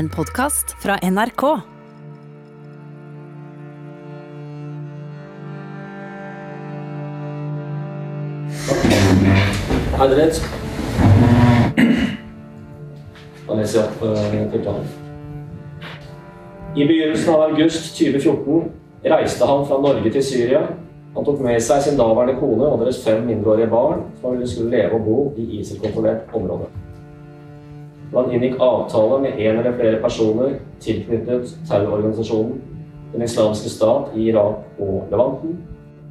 En podkast fra NRK. Dere? Da leser jeg opp tiltalen. I begynnelsen av august 2014 reiste han fra Norge til Syria. Han tok med seg sin daværende kone og deres fem mindreårige barn, som ville skulle leve og bo i ISIL-kontrollert område. Han inngikk avtale med en eller flere personer tilknyttet terrororganisasjonen Den islamske stat i Irak og Levanten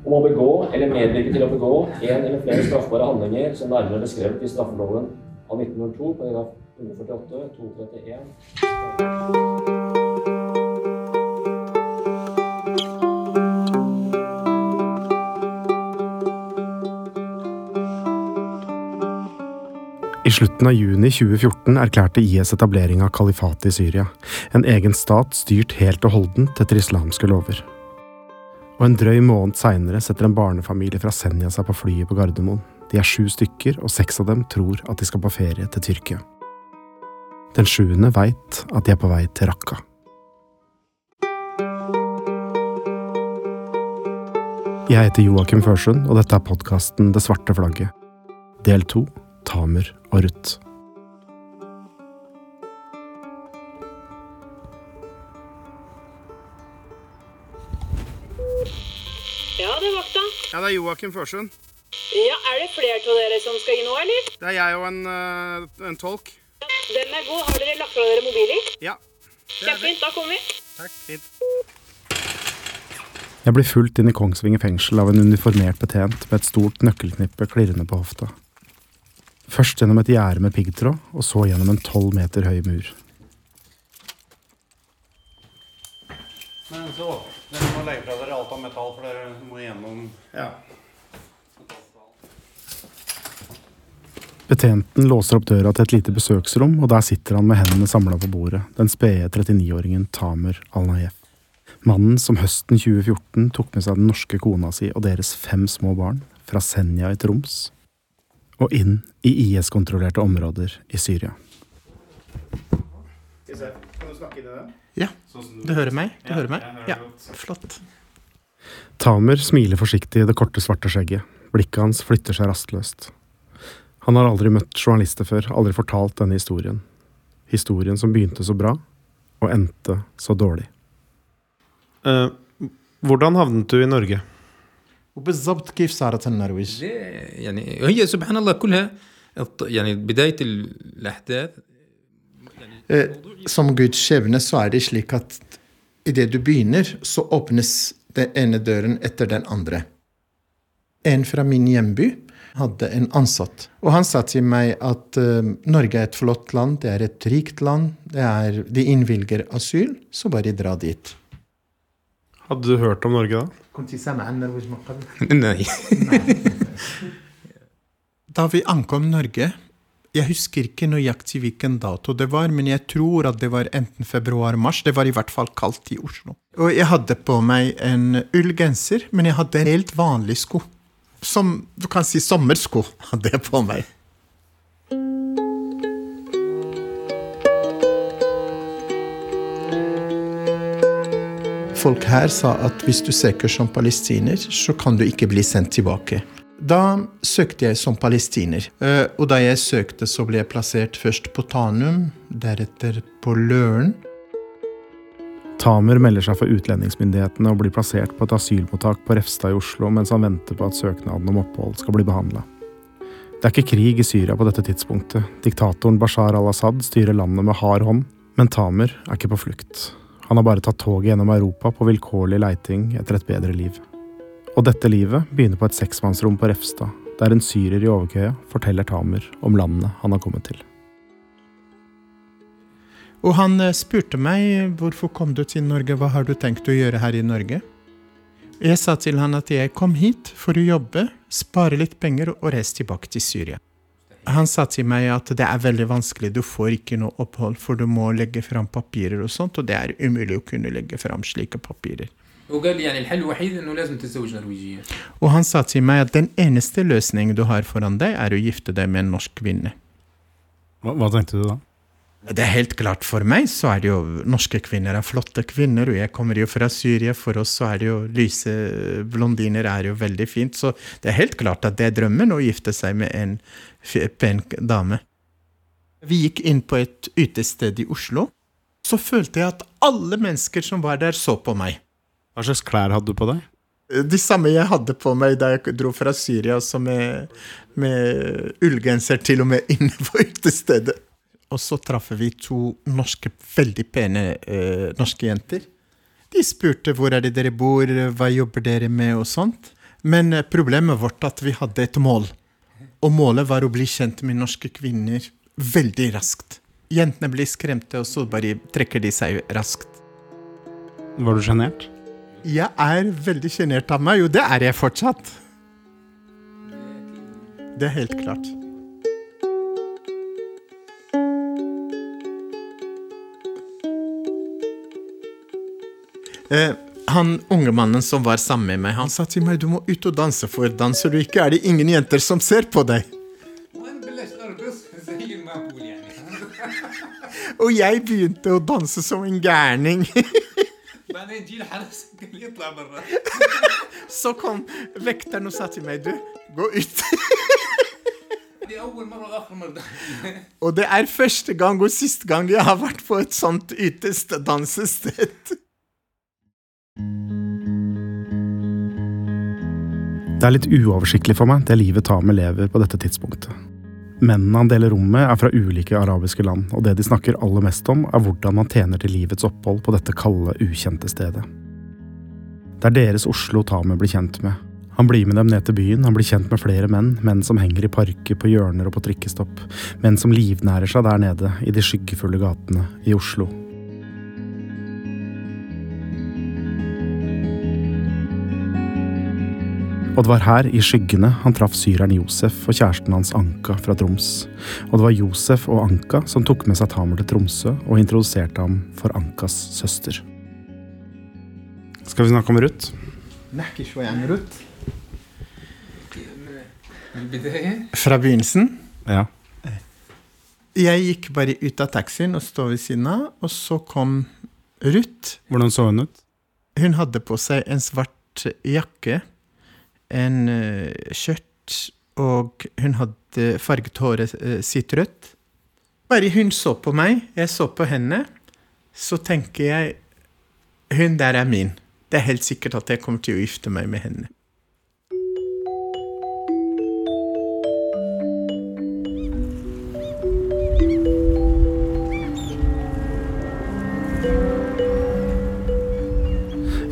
om å begå eller medvirke til å begå en eller flere straffbare handlinger som nærmere beskrevet i straffeloven av 1902, paragraf 148, 231. slutten av juni 2014 erklærte IS etablering av kalifatet i Syria, en egen stat styrt helt og holdent etter islamske lover. Og en drøy måned seinere setter en barnefamilie fra Senja seg på flyet på Gardermoen. De er sju stykker, og seks av dem tror at de skal på ferie til Tyrkia. Den sjuende veit at de er på vei til Raqqa. Jeg heter Joakim Førsund, og dette er podkasten Det svarte flagget. Del to Tamer og Ruth. Ja, det er vakta. Ja, det er Joakim Førsund. Ja, Er det flere av dere som skal inn nå, eller? Det er jeg og en, eh, en tolk. Den er god. Har dere lagt fra dere mobiler? Ja. Kjempefint, da kommer vi. Takk. Fint. Jeg blir fulgt inn i Kongsvinger fengsel av en uniformert betjent med et stort nøkkelknippe klirrende på hofta. Først gjennom et gjerde med piggtråd, og så gjennom en tolv meter høy mur. Men så, dere må legge fra dere alt av metall, for dere må gjennom Ja. Betjenten låser opp døra til et lite besøksrom, og der sitter han med hendene samla på bordet, den spede 39-åringen Tamer al-Nayef. Mannen som høsten 2014 tok med seg den norske kona si og deres fem små barn fra Senja i Troms og inn i IS-kontrollerte områder i Syria. Ja, du hører meg? Du hører meg? Ja, flott. Tamer smiler forsiktig i det korte, svarte skjegget. Blikket hans flytter seg rastløst. Han har aldri møtt journalister før, aldri fortalt denne historien. Historien som begynte så bra, og endte så dårlig. Eh, hvordan havnet du i Norge? وبالضبط كيف صارت النرويج؟ ليه؟ يعني هي سبحان الله كلها الط- يعني بداية الأحداث Eh, som Guds skjebne så er det slik at idet du begynner, så åpnes den ene døren etter den andre. En fra min hjemby hadde en ansatt, og han sa til meg at eh, Norge er et flott land, det er et rikt land, det er, de innvilger asyl, så bare dra dit. Hadde du hørt om Norge da? Nei. Da vi ankom Norge Jeg husker ikke nøyaktig hvilken dato det var, men jeg tror at det var enten februar-mars. Det var i hvert fall kaldt i Oslo. Og jeg hadde på meg en ullgenser, men jeg hadde en helt vanlig sko. Som du kan si sommersko hadde jeg på meg. Folk her sa at hvis du søker som palestiner, så kan du ikke bli sendt tilbake. Da søkte jeg som palestiner, Eh, og da jeg søkte, så ble jeg plassert først på Tanum, deretter på Løren. Tamer melder seg for utlendingsmyndighetene og blir plassert på et asylmottak på Refstad i Oslo mens han venter på at søknaden om opphold skal bli behandla. Det er ikke krig i Syria på dette tidspunktet. Diktatoren Bashar al-Assad styrer landet med hard hånd, men Tamer er ikke på flukt. Han har bare tatt toget gjennom Europa på vilkårlig leiting etter et bedre liv. Og dette livet begynner på et seksmannsrom på Refstad, der en syrer i overkøya forteller Tamer om landet han har kommet til. Og han eh, spurte meg hvorfor kom du til Norge, hva har du tenkt å gjøre her i Norge? Jeg sa til han at jeg kom hit for å jobbe, spare litt penger og reise tilbake til Syria han sa til meg at det er veldig vanskelig, du får ikke noe opphold, for du må legge fram papirer og sånt, og det er umulig å kunne legge fram slike papirer. Og han sa til meg at den eneste løsningen du har foran deg, er å gifte deg med en norsk kvinne. Hva, hva tenkte du da? Det er helt klart for meg så er det jo norske kvinner er flotte kvinner, og jeg kommer jo fra Syria. For oss så er det jo lyse blondiner er jo veldig fint. Så det er helt klart at det er drømmen å gifte seg med en pen dame. Vi gikk inn på et utested i Oslo. Så følte jeg at alle mennesker som var der, så på meg. Hva slags klær hadde du på deg? De samme jeg hadde på meg da jeg dro fra Syria, altså med, med ullgenser til og med inne på utestedet. Og så traff vi to norske, veldig pene eh, norske jenter. De spurte hvor er det dere bor, hva jobber dere med og sånt. Men eh, problemet vårt at vi hadde et mål. Og målet var å bli kjent med norske kvinner veldig raskt. Jentene blir skremte, og så bare trekker de seg raskt. Var du sjenert? Jeg er veldig sjenert av meg, Jo, det er jeg fortsatt. Det er helt klart. Eh, han unge mannen som var sammen med meg, han sa til meg du må ut og danse, for danser du ikke, er det ingen jenter som ser på deg. og jeg begynte å danse som en gærning. Så kom vekteren og sa til meg, du, gå ut. og det er første gang og siste gang jeg har vært på et sånt ytest dansested. Det er litt uoversiktlig for meg, det livet Tamer lever på dette tidspunktet. Mennene han deler rom med, er fra ulike arabiske land, og det de snakker aller mest om, er hvordan man tjener til livets opphold på dette kalde, ukjente stedet. Det er deres Oslo Tamer blir kjent med. Han blir med dem ned til byen, han blir kjent med flere menn, menn som henger i parker, på hjørner og på trikkestopp, menn som livnærer seg der nede, i de skyggefulle gatene i Oslo. Og det var her, i skyggene, han traff syreren Josef og kjæresten hans Anka fra Troms. Og det var Josef og Anka som tok med seg Tamer til Tromsø og introduserte ham for Ankas søster. Skal vi snakke om Ruth? Fra begynnelsen? Ja. Jeg gikk bare ut av taxien og stod ved siden av, og så kom Ruth. Hvordan så hun ut? Hun hadde på seg en svart jakke en uh, skjørt, og hun hadde farget håret uh, sitt rødt. Bare hun så på meg, jeg så på henne, så tenker jeg Hun der er min. Det er helt sikkert at jeg kommer til å gifte meg med henne.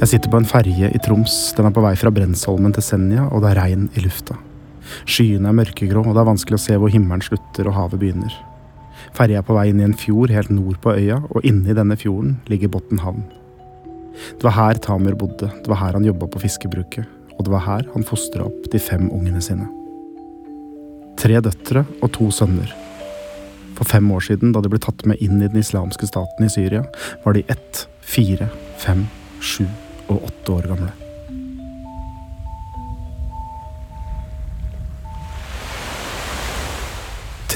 Jeg sitter på en ferje i Troms. Den er på vei fra Brensholmen til Senja, og det er regn i lufta. Skyene er mørkegrå, og det er vanskelig å se hvor himmelen slutter og havet begynner. Ferja er på vei inn i en fjord helt nord på øya, og inni denne fjorden ligger Botn havn. Det var her Tamer bodde, det var her han jobba på fiskebruket, og det var her han fostra opp de fem ungene sine. Tre døtre og to sønner. For fem år siden, da de ble tatt med inn i den islamske staten i Syria, var de ett, fire, fem, sju og åtte år gamle.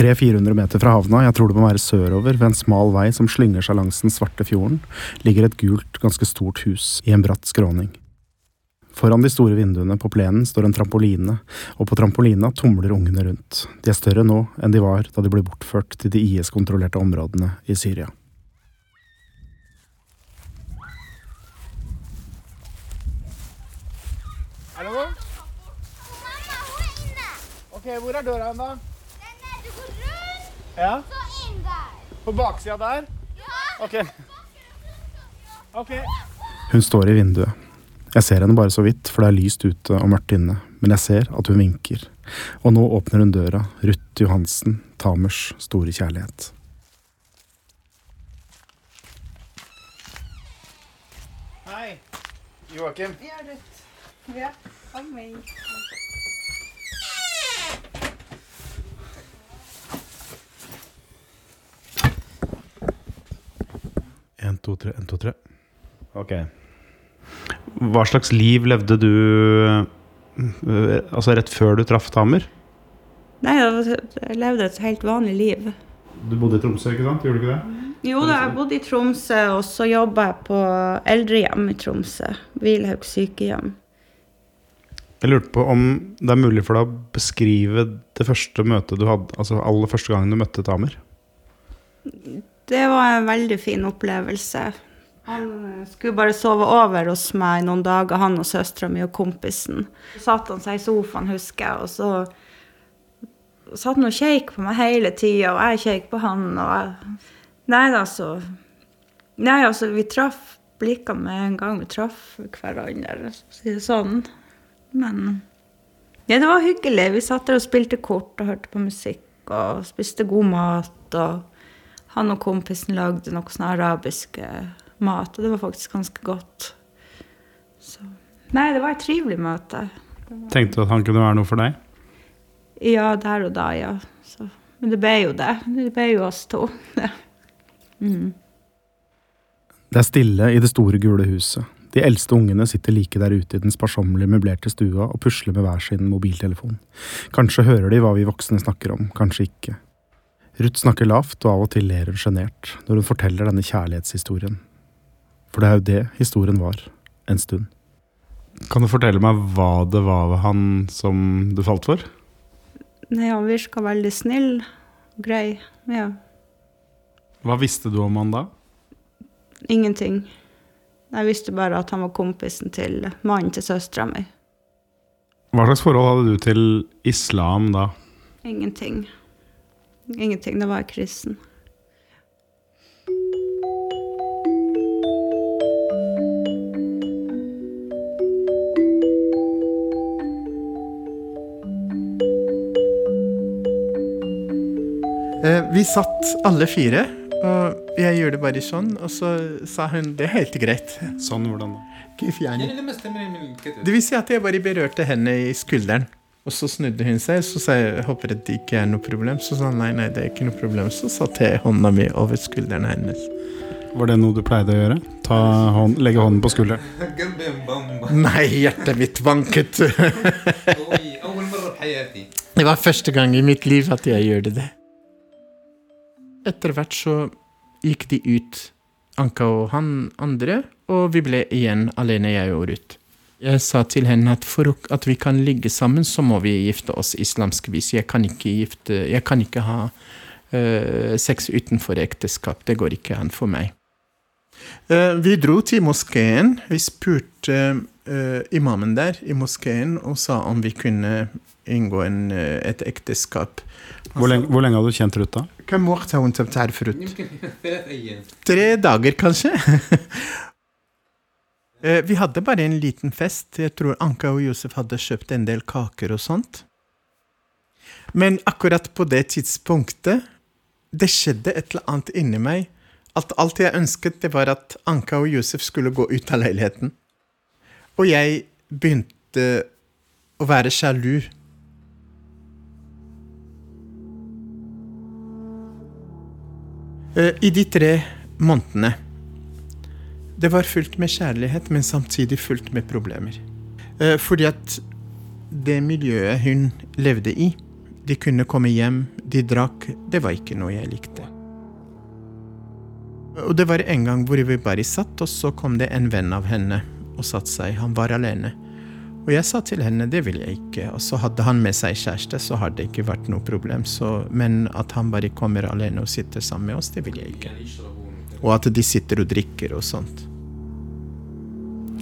Tre 400 meter fra havna, jeg tror det må være sørover, ved en smal vei som slynger seg langs den svarte fjorden, ligger et gult, ganske stort hus i en bratt skråning. Foran de store vinduene på plenen står en trampoline, og på trampolina tumler ungene rundt. De er større nå enn de var da de ble bortført til de IS-kontrollerte områdene i Syria. Ok, hvor er døra hen, da? Du går rundt, Ja, så inn der. På baksida der? Ja. Ok. Ok. Hun står i vinduet. Jeg ser henne bare så vidt, for det er lyst ute og mørkt inne, men jeg ser at hun vinker. Og nå åpner hun døra, Ruth Johansen, Tamers store kjærlighet. Hei. Joakim. Ja, kom hit. En, to, tre, en, to, tre. Ok. Hva slags liv levde du eh, altså rett før du traff Tamer? Nei, jeg levde et helt vanlig liv. Du bodde i Tromsø, ikke sant? Gjorde du ikke det? Jo da, jeg bodde i Tromsø, og så jobba jeg på eldrehjem i Tromsø. Hvilhaug sykehjem. Jeg lurte på om det er mulig for deg å beskrive det første møtet du hadde, altså aller første gangen du møtte Tamer? Det var en veldig fin opplevelse. Han skulle bare sove over hos meg i noen dager, han og søstera mi og kompisen. Så satt han seg i sofaen, husker jeg, og så satt han og kjeik på meg hele tida, og jeg kjeik på han, og jeg Nei da, så Nei, altså, vi traff blikkene med en gang. Vi traff hverandre, for å si det sånn. Men ja, det var hyggelig. Vi satt der og spilte kort og hørte på musikk og spiste god mat. Og han og kompisen lagde noe sånn arabisk eh, mat, og det var faktisk ganske godt. Så Nei, det var et trivelig møte. Tenkte du at han kunne være noe for deg? Ja, der og da, ja. Så, men det ble jo det. Det ble jo oss to. mm. Det er stille i det store, gule huset. De eldste ungene sitter like der ute i den sparsommelig møblerte stua og pusler med hver sin mobiltelefon. Kanskje hører de hva vi voksne snakker om, kanskje ikke. Ruth snakker lavt og av og til ler hun sjenert når hun forteller denne kjærlighetshistorien. For det er jo det historien var, en stund. Kan du fortelle meg hva det var ved han som du falt for? Nei, han virka veldig snill. Grei. Ja. Hva visste du om han da? Ingenting. Jeg visste bare at han var kompisen til mannen til søstera mi. Hva slags forhold hadde du til islam da? Ingenting. Ingenting. Det var kristen. Eh, vi satt alle fire, og jeg gjorde det bare sånn, og så sa hun det er helt greit. Sånn, hvordan da? Det vil si at jeg bare berørte henne i skulderen. Og så snudde hun seg, så sa jeg håper at det ikke er noe problem. Så sa han nei, nei, det er ikke noe problem. Så satte jeg hånda mi over skulderen hennes. Var det noe du pleide å gjøre? Ta hånd, legge hånden på skulderen? Nei, hjertet mitt banket. det var første gang i mitt liv at jeg gjorde det. Etter hvert så gikk de ut, Anka og han andre, og vi ble igjen alene, jeg og Ruth. Jeg sa til henne at for at vi kan ligge sammen, så må vi gifte oss islamsk vis. Jeg kan ikke, gifte, jeg kan ikke ha uh, sex utenfor ekteskap. Det går ikke an for meg. Uh, vi dro til moskeen. Vi spurte uh, imamen der i moskeen og sa om vi kunne inngå en, et ekteskap. Hvor lenge, hvor lenge hadde du kjent Ruth, da? Tre dager, kanskje. Eh, Vi hadde bare en liten fest. Jeg tror Anka og Josef hadde kjøpt en del kaker og sånt. Men akkurat på det tidspunktet Det skjedde et eller annet inni meg. At alt jeg ønsket, det var at Anka og Josef skulle gå ut av leiligheten. Og jeg begynte å være sjalu. Eh, I de tre månedene Det var fullt med kjærlighet, men samtidig fullt med problemer. Eh, Fordi at det miljøet hun levde i De kunne komme hjem, de drakk Det var ikke noe jeg likte. Og det var en gang hvor vi bare satt, og så kom det en venn av henne og satte seg. Han var alene. Og jeg sa til henne det vil jeg ikke. Og så hadde han med seg kjæreste, så har det ikke vært noe problem. Så, men at han bare kommer alene og sitter sammen med oss, det vil jeg ikke. Og at de sitter og drikker og sånt.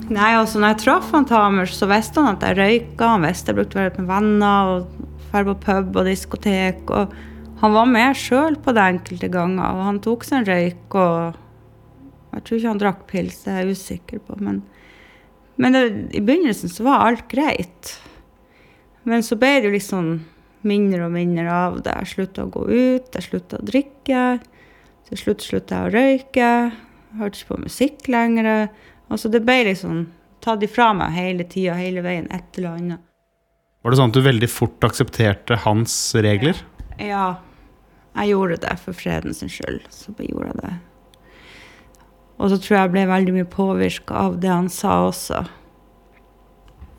Nei, altså når jeg traff han Tamer, så visste han at jeg røyka. Han visste jeg brukte å være med venner og dra på pub og diskotek. Og han var med sjøl på det enkelte ganger, og han tok seg en røyk. Og jeg tror ikke han drakk pils, det er jeg usikker på. Men, men det, i begynnelsen så var alt greit. Men så ble det jo liksom mindre og mindre av det. Jeg slutta å gå ut, jeg slutta å drikke. Til slutt slutta jeg å røyke. Hørte ikke på musikk lenger. Altså det ble liksom tatt ifra meg hele tida, hele veien, et eller annet. Var det sånn at du veldig fort aksepterte hans regler? Ja, jeg gjorde det for freden sin skyld. Så bare gjorde jeg det. Og så tror jeg jeg ble veldig mye påvirka av det han sa også.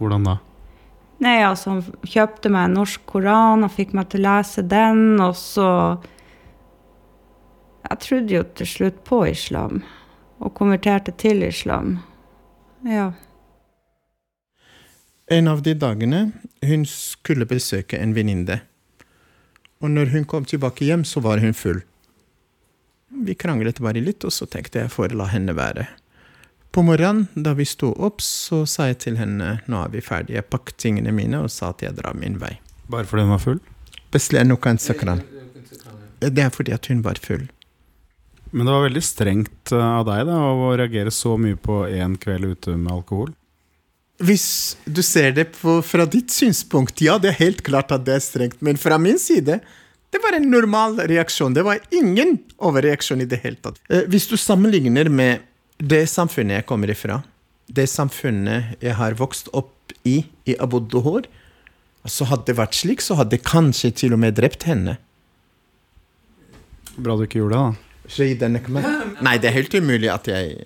Hvordan da? Nei, altså, han kjøpte meg en norsk koran og fikk meg til å lese den, og så Jeg trodde jo til slutt på islam, og konverterte til islam. Ja. En av de dagene hun skulle besøke en venninne. Og når hun kom tilbake hjem, så var hun full. Vi kranglet bare litt, og så tenkte jeg for å la henne være. På morgenen, da vi sto opp, så sa jeg til henne nå er vi ferdige, jeg pakket tingene mine og sa at jeg drar min vei. Bare fordi hun var full? Det er fordi at hun var full. Men det var veldig strengt eh, av deg da, å reagere så mye på én kveld ute med alkohol. Hvis du ser det på, fra ditt synspunkt, ja, det er helt klart at det er strengt. Men fra min side, det var en normal reaksjon. Det var ingen overreaksjon i det hele tatt. Eh, Hvis du sammenligner med det samfunnet jeg kommer ifra, det samfunnet jeg har vokst opp i, i Abu Dhuhr, så hadde det vært slik, så hadde jeg kanskje til og med drept henne. Bra du ikke gjorde det, da. Shahid al-Nakma. Nei, det er helt umulig at jeg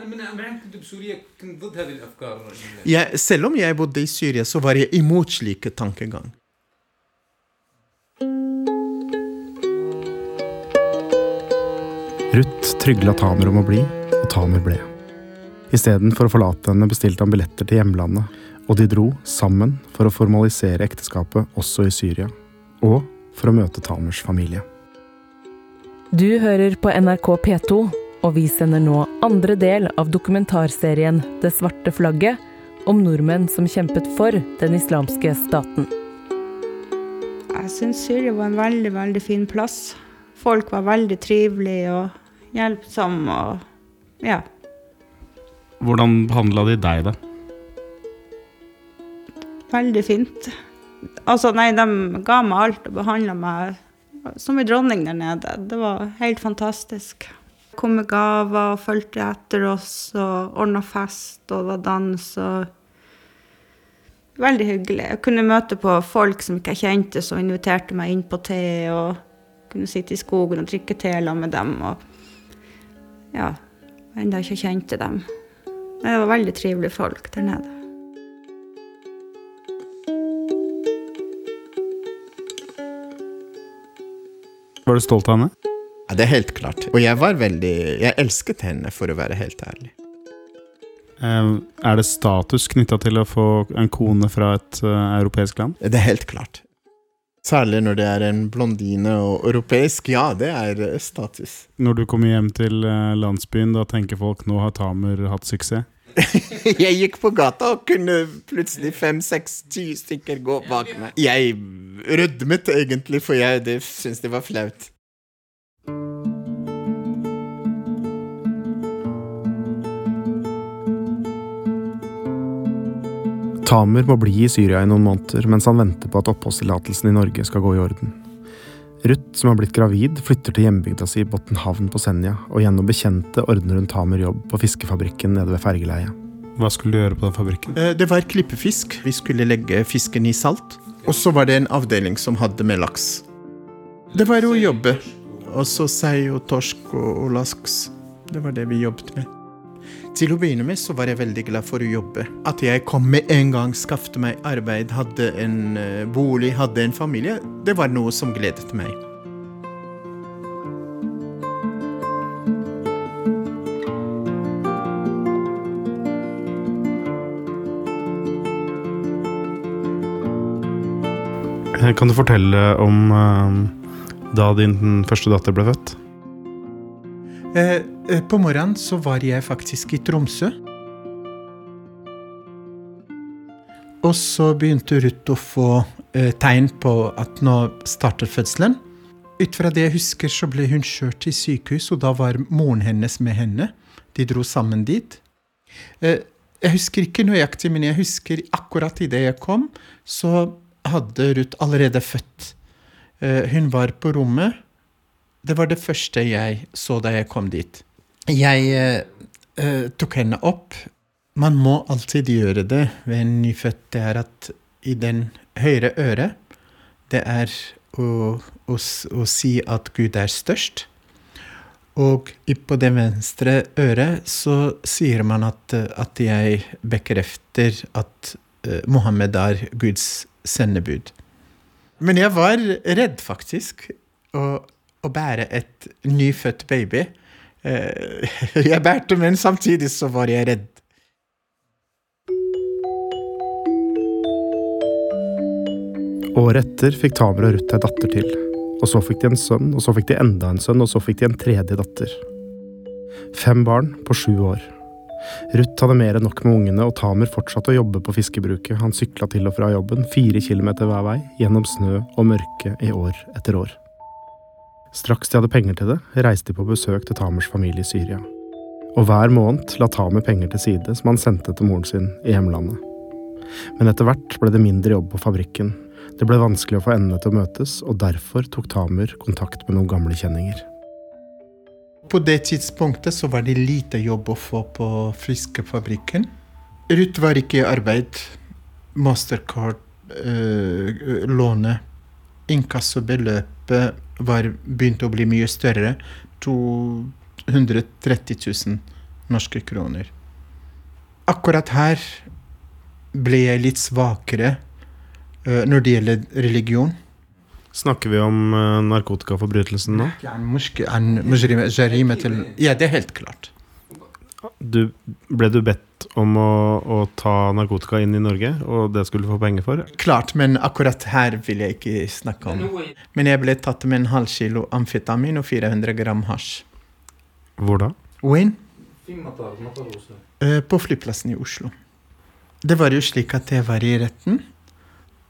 انا من من كنت بسوريا كنت ضد هذه الافكار jeg, Selv om jeg bodde i Syria, så var jeg imot slike tankegang. Ruth trygla Tamer om å bli, og Tamer ble. Istedenfor å forlate henne bestilte han billetter til hjemlandet, og de dro sammen for å formalisere ekteskapet også i Syria, og for å møte Tamers familie. Du hører på NRK P2, og vi sender nå andre del av dokumentarserien Det svarte flagget, om nordmenn som kjempet for den islamske staten. Jeg syns Syria var en veldig, veldig fin plass. Folk var veldig trivelige og hjelpsomme og ja. Hvordan behandla de deg, da? Veldig fint. Altså, nei, de ga meg alt og behandla meg som en dronning der nede. Det var helt fantastisk. Kom med gaver og fulgte etter oss og ordna fest, og var dans og Veldig hyggelig. Jeg kunne møte på folk som ikke jeg kjente, som inviterte meg inn på te, og kunne sitte i skogen og drikke te sammen med dem. Og ja, enda ikke kjente dem. Det var veldig trivelige folk der nede. Var du stolt av henne? Ja, det er helt klart. Og jeg var veldig Jeg elsket henne, for å være helt ærlig. Eh, Er det status knytta til å få en kone fra et uh, europeisk land? Det er helt klart. Særlig når det er en blondine og europeisk. Ja, det er eh, status. Når du kommer hjem til landsbyen, da tenker folk nå har Tamer hatt suksess? jeg gikk på gata og kunne plutselig fem, seks, ti stykker gå bak meg. Jeg rødmet egentlig, for jeg det, syntes det var flaut. Tamer må bli i Syria i noen måneder mens han venter på at oppholdstillatelsen i Norge skal gå i orden. Ruth, som har blitt gravid, flytter til hjembygda si Botnhavn på Senja, og gjennom bekjente ordner hun Tamer jobb på fiskefabrikken nede ved fergeleiet. Hva skulle du gjøre på den fabrikken? Eh, Det var klippefisk. Vi skulle legge fisken i salt. Og så var det en avdeling som hadde med laks. Det var å jobbe. Og så sei og torsk og, og laks. Det var det vi jobbet med. Til å begynne med så var jeg veldig glad for å jobbe. At jeg kom med en gang, skaffet meg arbeid, hadde en eh, bolig, hadde en familie. Det var noe som gledet meg. Eh, Kan du fortelle om eh, da din første datter ble født? Eh, eh, på morgenen så var jeg faktisk i Tromsø. Og så begynte Ruth å få eh, tegn på at nå starter fødselen. Ut fra det jeg husker, så ble hun kjørt til sykehus, og da var moren hennes med henne. De dro sammen dit. Jeg husker ikke nøyaktig, men jeg husker akkurat idet jeg kom, så hadde Ruth allerede født. Hun var på rommet. Det var det første jeg så da jeg kom dit. Jeg eh, tok henne opp. Man må alltid gjøre det ved en nyfødt. Det er at i den høyre øret, det er å, å, å si at Gud er størst. Og på det venstre øret så sier man at, at jeg bekrefter at uh, Mohammed er Guds sendebud. Men jeg var redd, faktisk. Og, å bære et nyfødt baby. Eh, Jeg bærte, men samtidig så var jeg redd. Året etter fikk Tamer og Ruth ei datter til. Og så fikk de en sønn, og så fikk de enda en sønn, og så fikk de en tredje datter. Fem barn på sju år. Ruth hadde mer enn nok med ungene, og Tamer fortsatte å jobbe på fiskebruket. Han sykla til og fra jobben, fire kilometer hver vei, gjennom snø og mørke i år etter år. Straks de hadde penger til det, reiste de på besøk til Tamers familie i Syria. Og hver måned la Tamer penger til side som han sendte til moren sin i hjemlandet. Men etter hvert ble det mindre jobb på fabrikken. Det ble vanskelig å få endene til å møtes, og derfor tok Tamer kontakt med noen gamle kjenninger. På det tidspunktet så var det lite jobb å få på Friskefabrikken. Ruth var ikke i arbeid. Mastercard, øh, lånet, inkassobeløpet var, begynte å bli mye større. 230 000 norske kroner. Akkurat her ble jeg litt svakere uh, når det gjelder religion. Snakker vi om uh, narkotikaforbrytelsen nå? Ja, det er helt klart. Du, ble du bedt bedt om å, å ta narkotika inn i Norge, og det skulle du få penger for? Klart, men akkurat her vil jeg ikke snakke om. Men jeg ble tatt med en halv kilo amfetamin og 400 gram hasj. Hvor da? Wayne? Eh, På flyplassen i Oslo. Det var jo slik at jeg var i retten,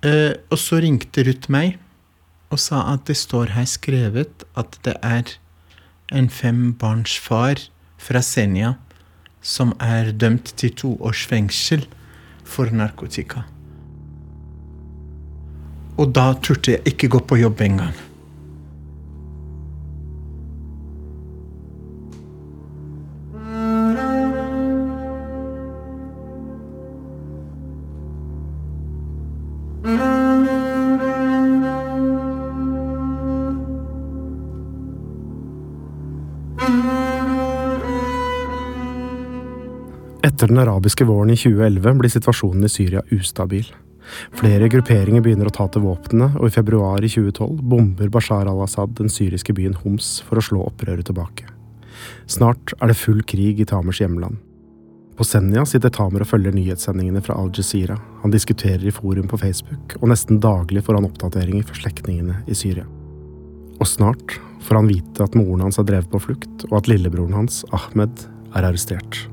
eh, og så ringte Ruth meg og sa at det står her skrevet at det er en fembarnsfar fra Senja som er dømt til to års fengsel for narkotika. Og da turte jeg ikke gå på jobb engang. Etter den arabiske våren i 2011 blir situasjonen i Syria ustabil. Flere grupperinger begynner å ta til våpnene, og i februar i 2012 bomber Bashar al-Assad den syriske byen Homs for å slå opprøret tilbake. Snart er det full krig i Tamers hjemland. På Senja sitter Tamer og følger nyhetssendingene fra Al Jazeera. Han diskuterer i forum på Facebook, og nesten daglig får han oppdateringer fra slektningene i Syria. Og snart får han vite at moren hans er drevet på flukt, og at lillebroren hans, Ahmed, er arrestert.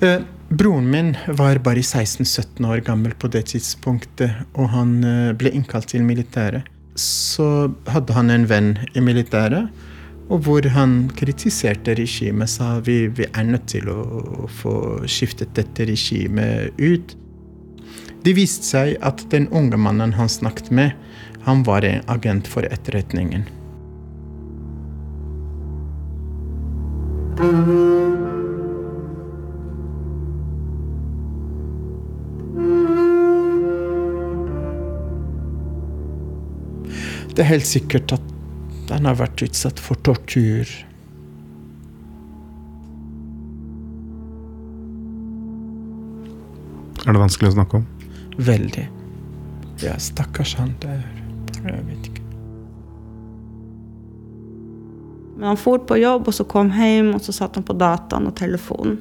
Eh, broren min var bare 16-17 år gammel på det tidspunktet, og han eh, ble innkalt til militæret. Så hadde han en venn i militæret, og hvor han kritiserte regimet, sa vi, vi er nødt til å, få skiftet dette regimet ut. Det viste seg at den unge mannen han snakket med, han var en agent for etterretningen. Det er helt sikkert at han har vært utsatt for tortur. Er det vanskelig å snakke om? Veldig. Ja, stakkars han der. Jeg vet ikke. Men han for på jobb, og så kom hjem, og så satt han på dataen og telefonen.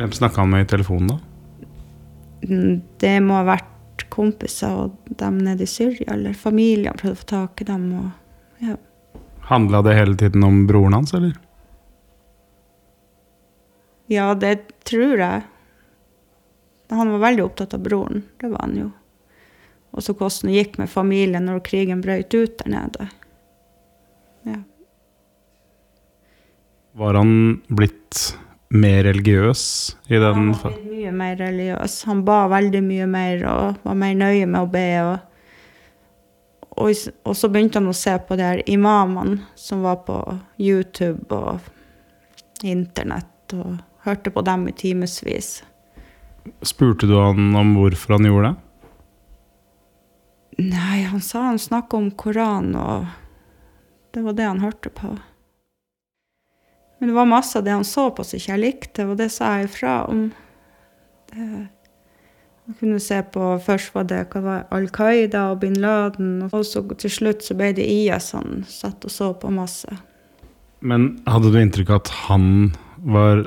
Hvem snakka han med i telefonen, da? Mm, Det må ha vært kompiser og dem nede i Syria, eller familien prøvde å få tak i dem. Og, ja. Handla det hele tiden om broren hans, eller? ja, det tror jeg. Han var veldig opptatt av broren, det var han jo. Og så hvordan det gikk med familien når krigen brøt ut der nede. Ja. Var han blitt mer religiøs i den Han var mye mer religiøs. Han ba veldig mye mer og var mer nøye med å be. Og, og, og så begynte han å se på de her imamene som var på YouTube og internett, og hørte på dem i timevis. Spurte du han om hvorfor han gjorde det? Nei, han sa han snakka om Koranen, og det var det han hørte på. Men det var masse av det han så på som ikke jeg likte, og det sa jeg ifra om. Det, Jeg kunne se på Først var det var Al Qaida og bin Laden, og så til slutt så ble det IS han satt og så på masse. Men hadde du inntrykk av at han var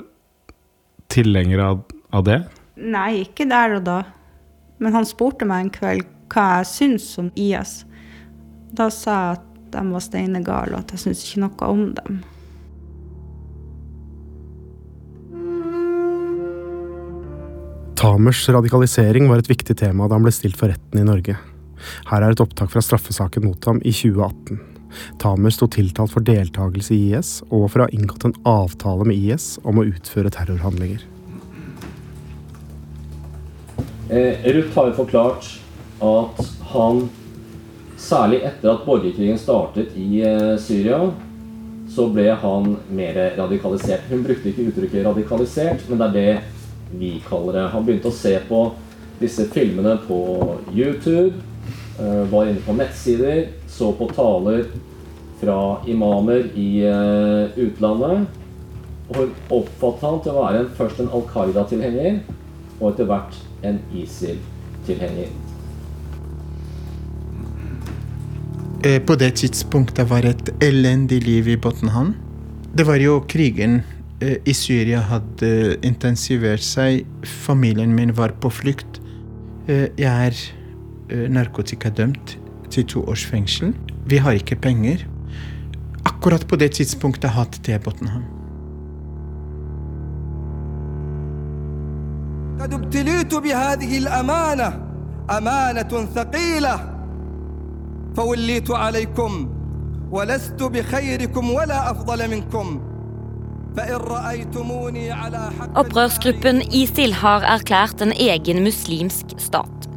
tilhenger av, av det? Nei, ikke der og da. Men han spurte meg en kveld hva jeg syntes om IS. Da sa jeg at de var steinegale, og at jeg syntes ikke noe om dem. Tamers radikalisering var et viktig tema da han ble stilt for retten i Norge. Her er et opptak fra straffesaken mot ham i 2018. Tamer sto tiltalt for deltakelse i IS og for å ha inngått en avtale med IS om å utføre terrorhandlinger. Eh, Ruth har jo forklart at han, særlig etter at borgerkrigen startet i eh, Syria, så ble han mer radikalisert. Hun brukte ikke uttrykket 'radikalisert', men det er det vi kaller det. Han begynte å se på disse filmene på YouTube, eh, var inne på nettsider, så på taler fra imamer i eh, utlandet. Og oppfattet han til å være først en Al Qaida-tilhenger, og etter hvert en ISIL-tilhenger. Eh, På det tidspunktet var et elendig liv i Botnhan. Det var jo krigen i Syria hadde intensivert seg. Familien min var på flukt. Eh, Jeg er eh, narkotikadømt til to års fengsel. Vi har ikke penger. Akkurat på det tidspunktet hatet jeg Botnhan. قد ابتليت بهذه الأمانة أمانة ثقيلة فوليت عليكم ولست بخيركم ولا أفضل منكم Opprørsgruppen ISIL har erklært en egen muslimsk stat.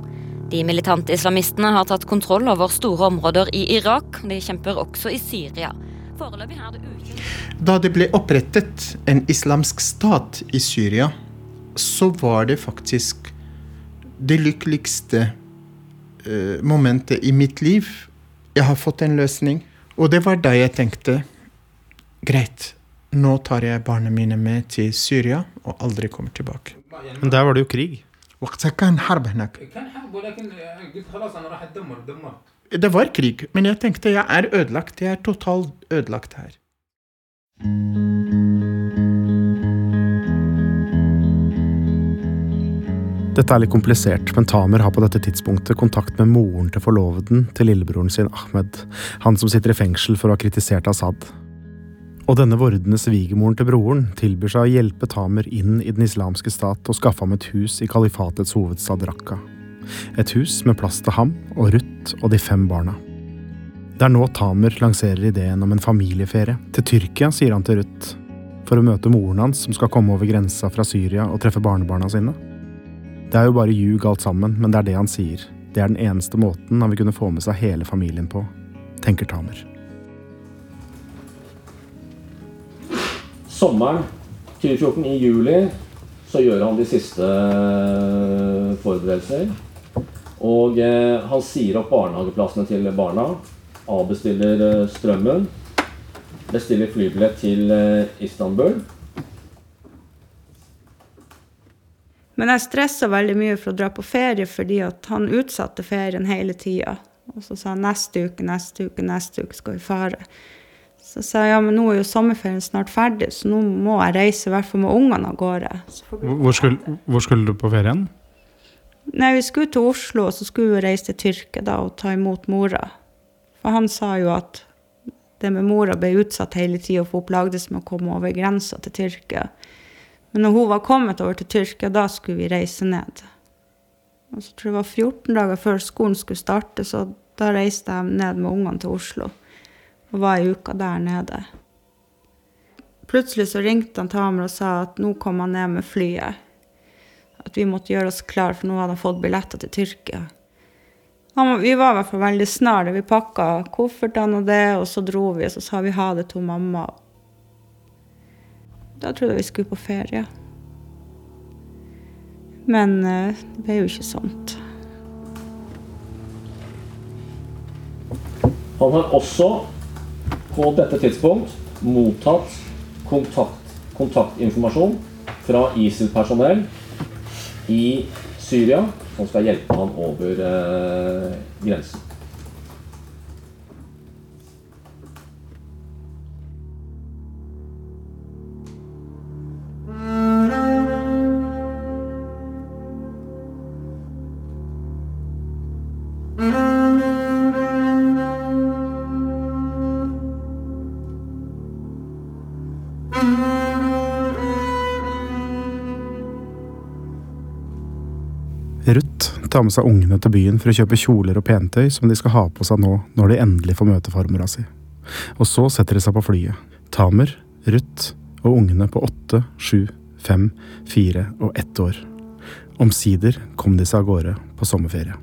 De militante islamistene har tatt kontroll over store områder i Irak. De kjemper også i Syria. Det Da det ble opprettet en islamsk stat i Syria, så var det faktisk det lykkeligste eh, momentet i mitt liv. Jeg har fått en løsning. Og det var da jeg tenkte greit, nå tar jeg barna mine med til Syria og aldri kommer tilbake. Men der var det jo krig. Det var krig, men jeg tenkte jeg er ødelagt. Jeg er totalt ødelagt her. Dette er litt komplisert, men Tamer har på dette tidspunktet kontakt med moren til forloveden til lillebroren sin Ahmed, han som sitter i fengsel for å ha kritisert Asaad. Og denne vordende svigermoren til broren tilbyr seg å hjelpe Tamer inn i Den islamske stat og skaffe ham et hus i kalifatets hovedstad Raqqa. Et hus med plass til ham og Ruth og de fem barna. Det er nå Tamer lanserer ideen om en familieferie. Til Tyrkia, sier han til Ruth, for å møte moren hans som skal komme over grensa fra Syria og treffe barnebarna sine. Det er jo bare ljug alt sammen, men det er det han sier. Det er den eneste måten han vil kunne få med seg hele familien på, tenker Tamer. Sommeren 2014, i juli, så gjør han de siste eh, forberedelser. Og eh, han sier opp barnehageplassene til barna. Avbestiller eh, strømmen. Bestiller flybillett til eh, Istanbul. Men jeg stressa veldig mye for å dra på ferie fordi han utsatte ferien hele tida. Og så sa han neste uke, neste uke, neste uke skal vi fare. Så jeg sa ja, men nå er jo sommerferien snart ferdig, så nå må jeg reise i hvert fall med ungene av gårde. Hvor skulle, hvor skulle du på ferien? Nei, vi skulle til Oslo, og så skulle vi reise til Tyrkia da og ta imot mora. For han sa jo at det med mora ble utsatt hele tida, for hun plagdes med å komme over grensa til Tyrkia. Men når hun var kommet over til Tyrkia, da skulle vi reise ned. Og så tror jeg det var 14 dager før skolen skulle starte, så da reiste jeg ned med ungene til Oslo. Og var ei uke der nede. Plutselig så ringte han Tamer og sa at nå kom han ned med flyet at vi måtte gjøre oss klar, for nå hadde han fått billetter til Tyrkia. Han, vi var i hvert fall veldig snare. Vi pakka koffertene og det, og så dro vi, og så sa vi ha det til mamma. Da trodde jeg vi skulle på ferie. Men eh, det ble jo ikke sånt. Han har også på dette tidspunkt mottatt kontakt, kontaktinformasjon fra ISIL-personell i Syria, som skal hjelpe han over eh, grensen. Tar med seg ungene til byen for å kjøpe kjoler og pentøy som de skal ha på seg nå når de endelig får møte farmora si. Og så setter de seg på flyet. Tamer, Ruth og ungene på åtte, sju, fem, fire og ett år. Omsider kom de seg av gårde på sommerferie.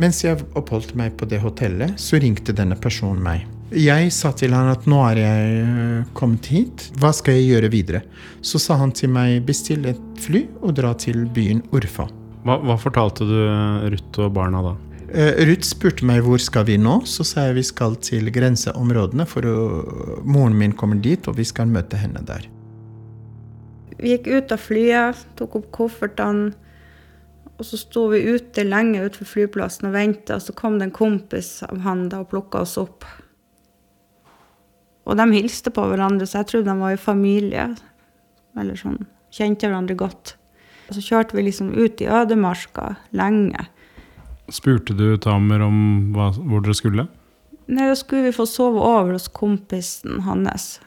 Mens jeg oppholdt meg på det hotellet, så ringte denne personen meg. Jeg sa til han at nå er jeg øh, kommet hit, hva skal jeg gjøre videre? Så sa han til meg bestill et fly og dra til byen Urfa. Hva, hva fortalte du Ruth og barna da? Uh, Ruth spurte meg hvor skal vi nå, så sa jeg vi skal til grenseområdene, for å, moren min kommer dit, og vi skal møte henne der. Vi gikk ut av flyet, tok opp koffertene, og så sto vi ute lenge utenfor flyplassen og venta, og så kom det en kompis av han da og plukka oss opp. Og de hilste på hverandre, så jeg trodde de var i familie. Eller sånn, kjente hverandre godt. Og så kjørte vi liksom ut i ødemarka lenge. Spurte du Tamer om hva, hvor dere skulle? Nei, Da skulle vi få sove over hos kompisen hans.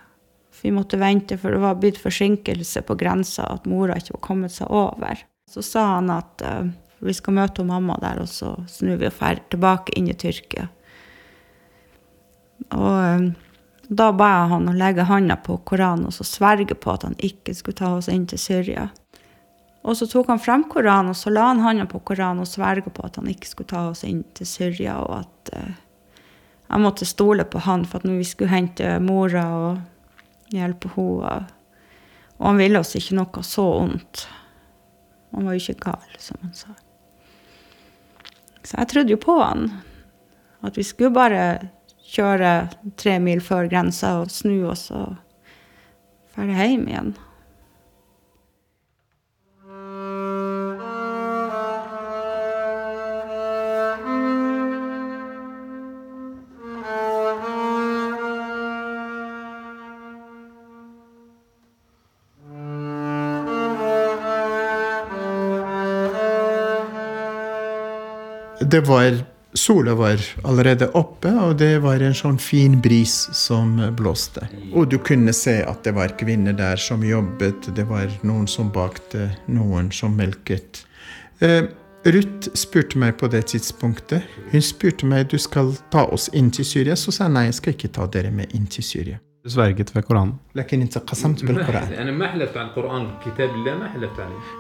Vi måtte vente, for det var blitt forsinkelse på grensa, at mora ikke var kommet seg over. Så sa han at uh, vi skal møte mamma der, og så snur vi og drar tilbake inn i Tyrkia. Og uh, da ba jeg han å legge handa på Koranen og så sverge på at han ikke skulle ta oss inn til Syria. Og så tok han frem Koranen, og så la han hånda på Koranen og sverga på at han ikke skulle ta oss inn til Syria, og at uh, jeg måtte stole på han for at når vi skulle hente mora og hjelpe henne Og han ville oss ikke noe så ondt. Han var jo ikke gal, som han sa. Så jeg trodde jo på han. At vi skulle bare kjøre tre mil før grensa og snu oss og dra hjem igjen. det var Sola var allerede oppe, og det var en sånn fin bris som blåste. Og du kunne se at det var kvinner der som jobbet, det var noen som bakte, noen som melket. Eh, Ruth spurte meg på det tidspunktet. Hun spurte meg du skal ta oss inn til Syria. Så sa jeg nei, jeg skal ikke ta dere med inn til Syria. Du sverget ved Koranen?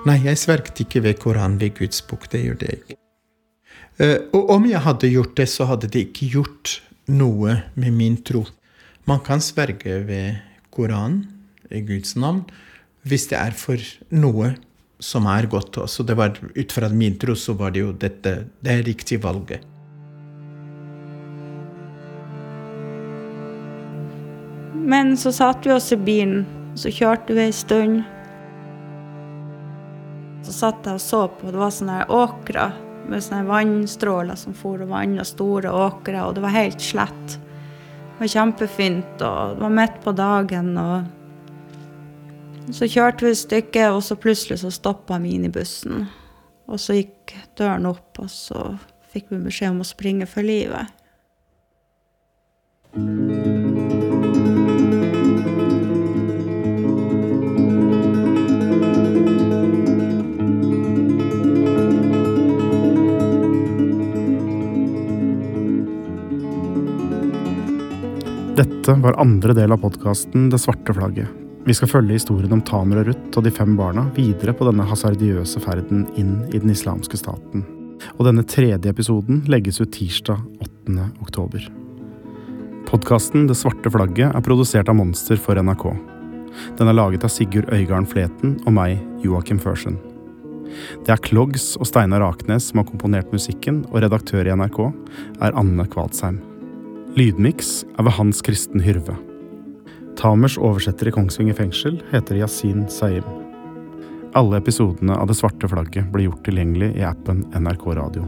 Nei, jeg sverget ikke ved Koranen ved Guds bok. Det gjorde jeg ikke. Eh, og om jeg hadde gjort det, så hadde det ikke gjort noe med min tro. Man kan sverge ved Koranen, i Guds navn, hvis det er for noe som er godt. Så det var, ut fra min tro så var det jo dette det riktige valget. Men så satte vi oss i bilen, så kjørte vi ei stund. Så satt jeg og så på, det var sånne åkre med sånne vannstråler som for og vanna store åkre, og det var helt slett. Det var kjempefint, og det var midt på dagen, og så kjørte vi et stykke, og så plutselig så stoppa minibussen. Og så gikk døren opp, og så fikk vi beskjed om å springe for livet. Dette var andre del av podkasten Det svarte flagget. Vi skal følge historien om Tamer og Ruth og de fem barna videre på denne hasardiøse ferden inn i den islamske staten. Og denne tredje episoden legges ut tirsdag 8. oktober. Podkasten Det svarte flagget er produsert av Monster for NRK. Den er laget av Sigurd Øygarden Fleten og meg, Joakim Førsen. Det er Klogs og Steinar Aknes som har komponert musikken, og redaktør i NRK er Anne Kvadsheim. Lydmiks er ved Hans Kristen Hyrve. Tamers oversetter i Kongsvinger fengsel heter Yasin Saim. Alle episodene av Det svarte flagget blir gjort tilgjengelig i appen NRK Radio.